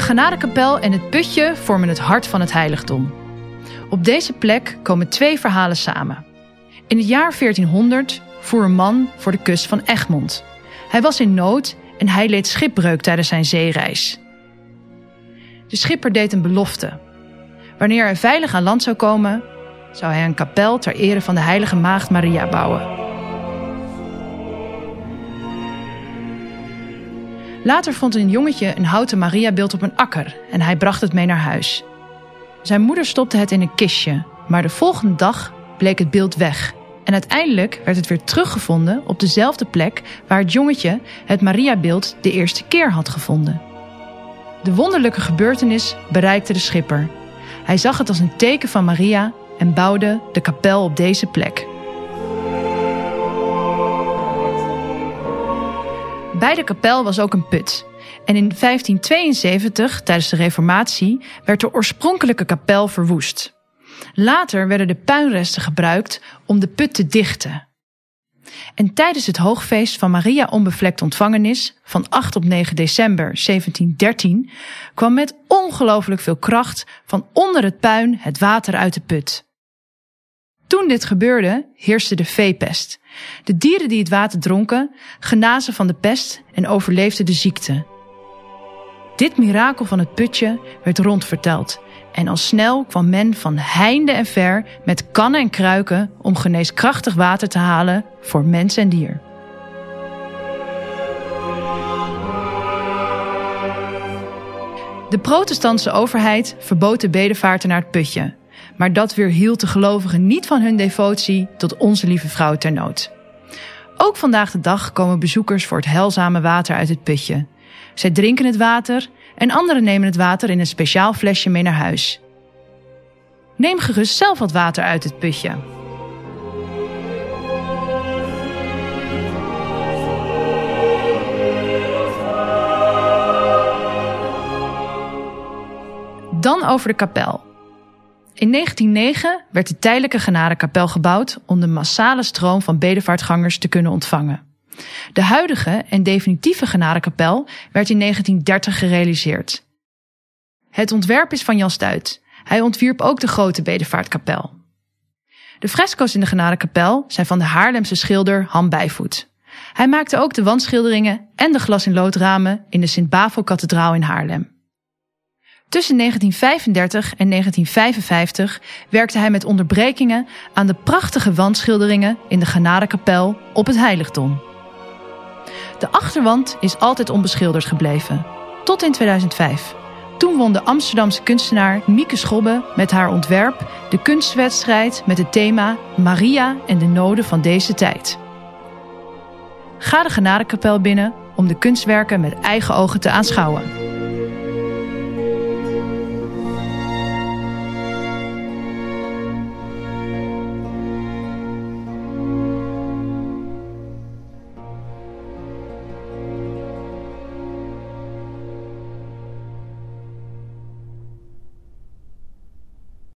Genadekapel en het putje vormen het hart van het heiligdom. Op deze plek komen twee verhalen samen. In het jaar 1400 voer een man voor de kust van Egmond. Hij was in nood en hij leed schipbreuk tijdens zijn zeereis. De schipper deed een belofte. Wanneer hij veilig aan land zou komen, zou hij een kapel ter ere van de heilige maagd Maria bouwen. Later vond een jongetje een houten Mariabeeld op een akker en hij bracht het mee naar huis. Zijn moeder stopte het in een kistje, maar de volgende dag bleek het beeld weg. En uiteindelijk werd het weer teruggevonden op dezelfde plek waar het jongetje het Mariabeeld de eerste keer had gevonden. De wonderlijke gebeurtenis bereikte de schipper. Hij zag het als een teken van Maria en bouwde de kapel op deze plek. Bij de kapel was ook een put. En in 1572, tijdens de Reformatie, werd de oorspronkelijke kapel verwoest. Later werden de puinresten gebruikt om de put te dichten. En tijdens het hoogfeest van Maria Onbevlekt Ontvangenis van 8 op 9 december 1713 kwam met ongelooflijk veel kracht van onder het puin het water uit de put. Toen dit gebeurde, heerste de veepest. De dieren die het water dronken, genazen van de pest en overleefden de ziekte. Dit mirakel van het putje werd rondverteld en al snel kwam men van heinde en ver met kannen en kruiken om geneeskrachtig water te halen voor mens en dier. De protestantse overheid verbood de bedevaarten naar het putje, maar dat weerhield de gelovigen niet van hun devotie tot onze lieve vrouw ter nood. Ook vandaag de dag komen bezoekers voor het heilzame water uit het putje. Zij drinken het water en anderen nemen het water in een speciaal flesje mee naar huis. Neem gerust zelf wat water uit het putje. Dan over de kapel. In 1909 werd de tijdelijke genadekapel gebouwd om de massale stroom van bedevaartgangers te kunnen ontvangen. De huidige en definitieve genadekapel werd in 1930 gerealiseerd. Het ontwerp is van Jan Stuit. Hij ontwierp ook de grote bedevaartkapel. De fresco's in de genadekapel zijn van de Haarlemse schilder Han Bijvoet. Hij maakte ook de wandschilderingen en de glas- in loodramen in de Sint-Bavo-kathedraal in Haarlem. Tussen 1935 en 1955 werkte hij met onderbrekingen aan de prachtige wandschilderingen in de Genadekapel op het heiligdom. De achterwand is altijd onbeschilderd gebleven, tot in 2005. Toen won de Amsterdamse kunstenaar Mieke Schobbe met haar ontwerp de kunstwedstrijd met het thema Maria en de noden van deze tijd. Ga de Genadekapel binnen om de kunstwerken met eigen ogen te aanschouwen.